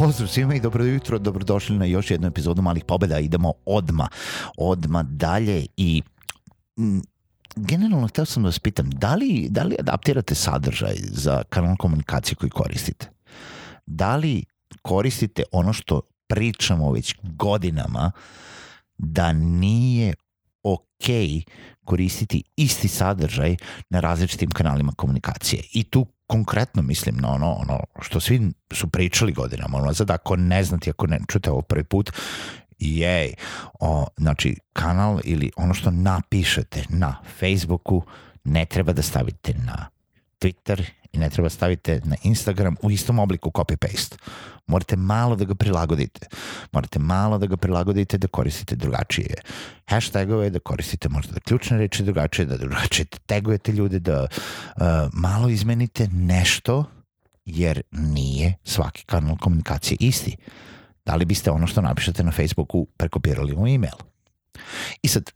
Pozdrav svima i dobro jutro, dobrodošli na još jednu epizodu Malih pobeda. Idemo odma, odma dalje i m, generalno hteo sam da vas pitam, da li, da li adaptirate sadržaj za kanal komunikacije koji koristite? Da li koristite ono što pričamo već godinama da nije ok koristiti isti sadržaj na različitim kanalima komunikacije. I tu konkretno mislim na ono, ono što svi su pričali godinama, ono sad ako ne znate, ako ne čujete ovo prvi put, jej, o, znači kanal ili ono što napišete na Facebooku ne treba da stavite na Twitter i ne treba stavite na Instagram u istom obliku copy-paste. Morate malo da ga prilagodite. Morate malo da ga prilagodite da koristite drugačije hashtagove, da koristite možda da ključne reči drugačije, da drugačije tagujete ljude, da uh, malo izmenite nešto jer nije svaki kanal komunikacije isti. Da li biste ono što napišete na Facebooku prekopirali u email? I sad,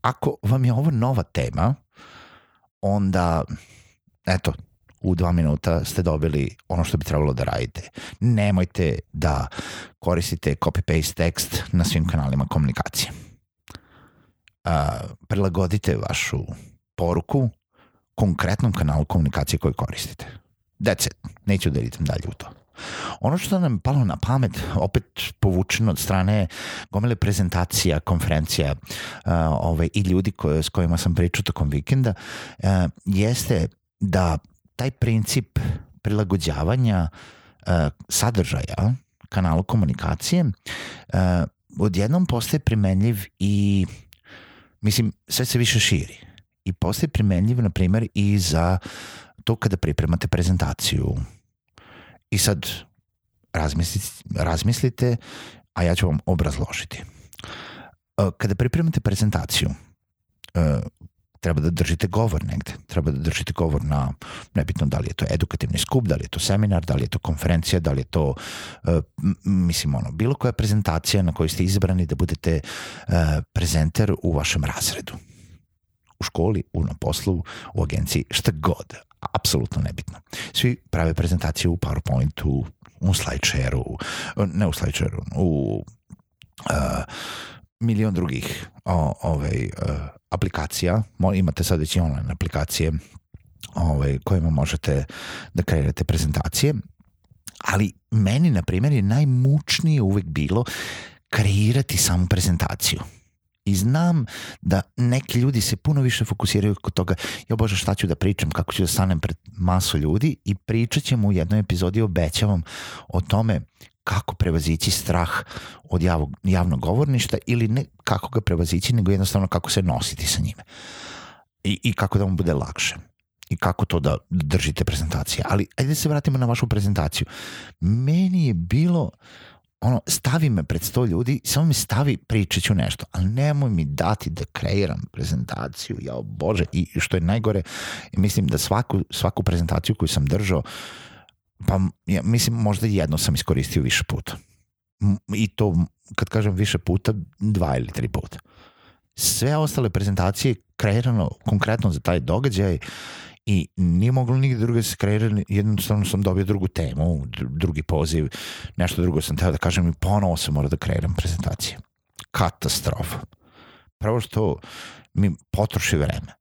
ako vam je ovo nova tema, onda eto, u dva minuta ste dobili ono što bi trebalo da radite. Nemojte da koristite copy-paste tekst na svim kanalima komunikacije. Uh, prilagodite vašu poruku konkretnom kanalu komunikacije koji koristite. That's it. Neću da idem dalje u to. Ono što nam je palo na pamet, opet povučeno od strane gomile prezentacija, konferencija uh, ovaj, i ljudi koje, s kojima sam pričao tokom vikenda, uh, jeste da taj princip prilagođavanja uh, sadržaja kanalu komunikacije uh, odjednom postaje primenljiv i mislim sve se više širi. I postaje primenljiv na primjer i za to kada pripremate prezentaciju. I sad razmislite, razmislite a ja ću vam obrazložiti. Kada pripremate prezentaciju treba da držite govor negde, treba da držite govor na, nebitno da li je to edukativni skup, da li je to seminar, da li je to konferencija, da li je to, uh, mislim, ono, bilo koja prezentacija na kojoj ste izabrani da budete uh, prezenter u vašem razredu. U školi, u na poslu, u agenciji, šta god, apsolutno nebitno. Svi prave prezentacije u PowerPointu, u SlideShareu, ne u SlideShareu, u uh, milion drugih o, ovaj, uh, aplikacija, imate sad već i online aplikacije ovaj, kojima možete da kreirate prezentacije, ali meni, na primjer, je najmučnije uvek bilo kreirati samu prezentaciju. I znam da neki ljudi se puno više fokusiraju kod toga, ja bože šta ću da pričam, kako ću da stanem pred masu ljudi? I pričat ćemo u jednoj epizodi, obećavam o tome kako prevazići strah od javog, javnog govorništa ili ne kako ga prevazići, nego jednostavno kako se nositi sa njime. I, i kako da mu bude lakše i kako to da držite prezentacije. Ali ajde da se vratimo na vašu prezentaciju. Meni je bilo ono, stavi me pred sto ljudi, samo mi stavi, pričat ću nešto, ali nemoj mi dati da kreiram prezentaciju, ja bože, i što je najgore, mislim da svaku, svaku prezentaciju koju sam držao, Pa ja, mislim možda jedno sam iskoristio više puta. I to, kad kažem više puta, dva ili tri puta. Sve ostale prezentacije kreirano konkretno za taj događaj i nije moglo nigde drugo da se kreira, jednostavno sam dobio drugu temu, drugi poziv, nešto drugo sam teo da kažem i ponovo sam morao da kreiram prezentacije. Katastrofa. Prvo što mi potroši vreme.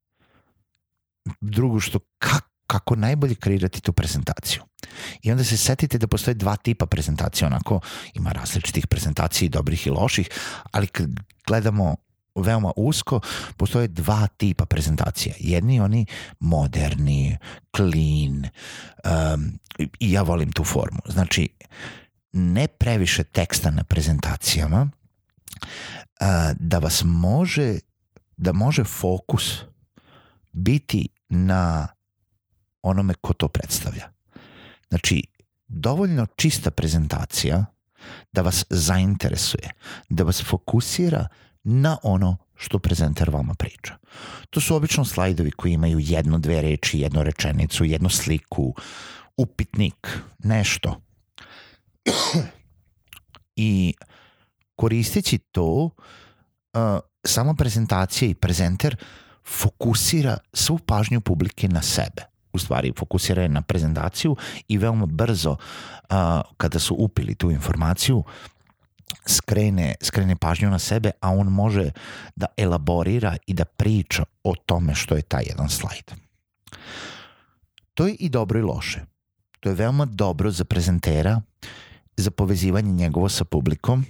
Drugo što kako kako najbolje kreirati tu prezentaciju. I onda se setite da postoje dva tipa prezentacije, onako ima različitih prezentacija i dobrih i loših, ali kad gledamo veoma usko, postoje dva tipa prezentacija. Jedni oni moderni, clean, um, i ja volim tu formu. Znači, ne previše teksta na prezentacijama, uh, da vas može, da može fokus biti na onome ko to predstavlja. Znači, dovoljno čista prezentacija da vas zainteresuje, da vas fokusira na ono što prezenter vama priča. To su obično slajdovi koji imaju jednu, dve reči, jednu rečenicu, jednu sliku, upitnik, nešto. I koristeći to, sama prezentacija i prezenter fokusira svu pažnju publike na sebe. U stvari, fokusira je na prezentaciju i veoma brzo, uh, kada su upili tu informaciju, skrene, skrene pažnju na sebe, a on može da elaborira i da priča o tome što je taj jedan slajd. To je i dobro i loše. To je veoma dobro za prezentera, za povezivanje njegovo sa publikom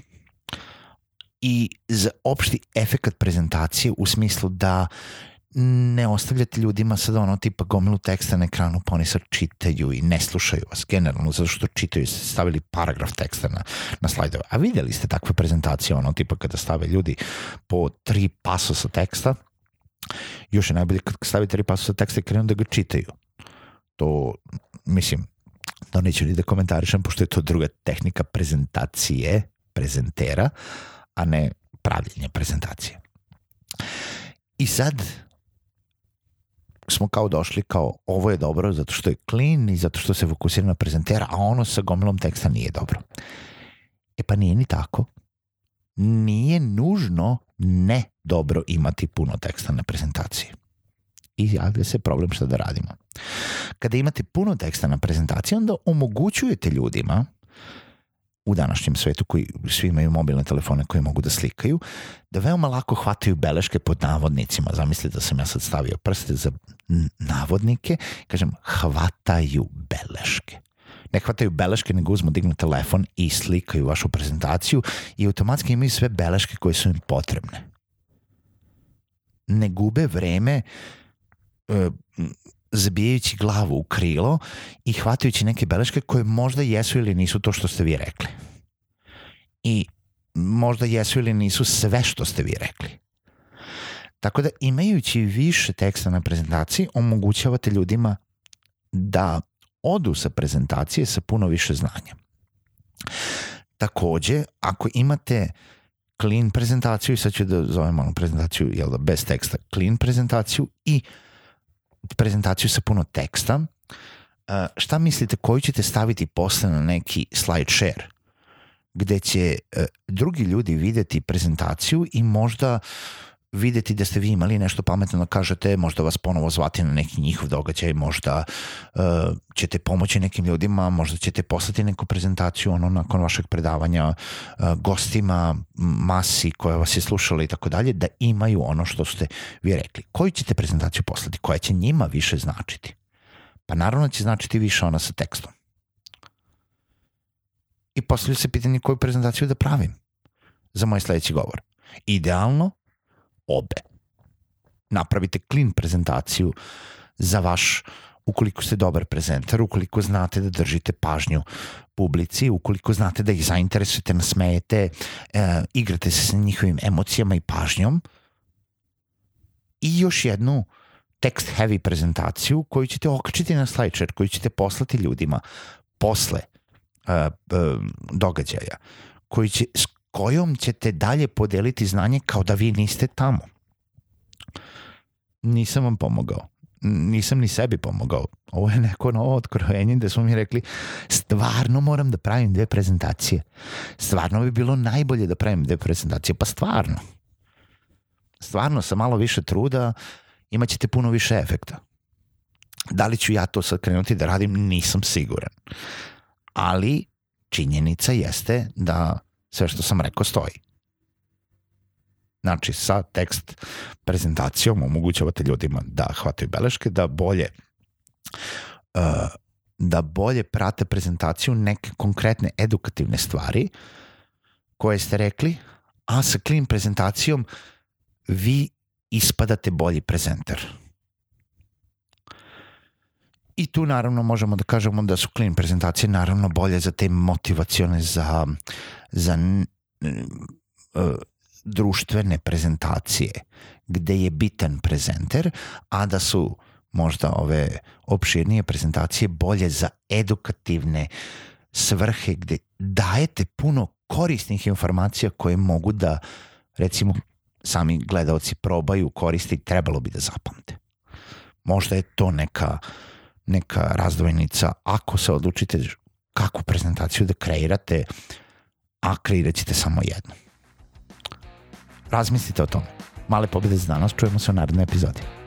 i za opšti efekat prezentacije u smislu da ne ostavljate ljudima sada ono tipa gomilu teksta na ekranu pa oni sad čitaju i ne slušaju vas generalno zato što čitaju ste stavili paragraf teksta na, na slajdove. A videli ste takve prezentacije ono tipa kada stave ljudi po tri pasosa teksta još je najbolje kad stavite tri pasosa teksta i krenu da ga čitaju. To, mislim, da neću ni da komentarišem pošto je to druga tehnika prezentacije prezentera, a ne pravljenje prezentacije. I sad smo kao došli kao ovo je dobro zato što je clean i zato što se fokusira na prezentera, a ono sa gomilom teksta nije dobro. E pa nije ni tako. Nije nužno ne dobro imati puno teksta na prezentaciji. I javlja se problem šta da radimo. Kada imate puno teksta na prezentaciji, onda omogućujete ljudima u današnjem svetu koji svi imaju mobilne telefone koje mogu da slikaju, da veoma lako hvataju beleške pod navodnicima. Zamislite da sam ja sad stavio prste za navodnike, kažem hvataju beleške. Ne hvataju beleške, nego uzmu, dignu telefon i slikaju vašu prezentaciju i automatski imaju sve beleške koje su im potrebne. Ne gube vreme e, zabijajući glavu u krilo i hvatajući neke beleške koje možda jesu ili nisu to što ste vi rekli. I možda jesu ili nisu sve što ste vi rekli. Tako da imajući više teksta na prezentaciji omogućavate ljudima da odu sa prezentacije sa puno više znanja. Takođe, ako imate clean prezentaciju, sad ću da zovem onu prezentaciju jel da, bez teksta, clean prezentaciju i uh, prezentaciju sa puno teksta, uh, šta mislite koju ćete staviti posle na neki slide share gde će uh, drugi ljudi videti prezentaciju i možda videti da ste vi imali nešto pametno da kažete, možda vas ponovo zvati na neki njihov događaj, možda uh, ćete pomoći nekim ljudima, možda ćete poslati neku prezentaciju ono nakon vašeg predavanja uh, gostima, masi koja vas je slušala i tako dalje, da imaju ono što ste vi rekli. Koju ćete prezentaciju poslati? Koja će njima više značiti? Pa naravno će značiti više ona sa tekstom. I postavlja se pitanje koju prezentaciju da pravim za moj sledeći govor. Idealno obe. Napravite clean prezentaciju za vaš ukoliko ste dobar prezenter, ukoliko znate da držite pažnju publici, ukoliko znate da ih zainteresujete, nasmejete, e, igrate se sa njihovim emocijama i pažnjom i još jednu text heavy prezentaciju koju ćete okačiti na SlideShare, koju ćete poslati ljudima posle uh, uh, događaja, koji će, kojom ćete dalje podeliti znanje kao da vi niste tamo. Nisam vam pomogao. Nisam ni sebi pomogao. Ovo je neko novo otkrojenje gde smo mi rekli stvarno moram da pravim dve prezentacije. Stvarno bi bilo najbolje da pravim dve prezentacije. Pa stvarno. Stvarno sa malo više truda imat ćete puno više efekta. Da li ću ja to sad krenuti da radim, nisam siguran. Ali činjenica jeste da sve što sam rekao stoji. Znači, sa tekst prezentacijom omogućavate ljudima da hvataju beleške, da bolje uh, da bolje prate prezentaciju neke konkretne edukativne stvari koje ste rekli, a sa clean prezentacijom vi ispadate bolji prezenter. I tu naravno možemo da kažemo da su clean prezentacije naravno bolje za te motivacione za, za uh, društvene prezentacije gde je bitan prezenter, a da su možda ove opširnije prezentacije bolje za edukativne svrhe gde dajete puno korisnih informacija koje mogu da recimo sami gledalci probaju koristiti, trebalo bi da zapamte. Možda je to neka, neka razdvojnica ako se odlučite kakvu prezentaciju da kreirate, a kreirat ćete samo jednu. Razmislite o tome. Male pobjede za danas, čujemo se u narednoj epizodi.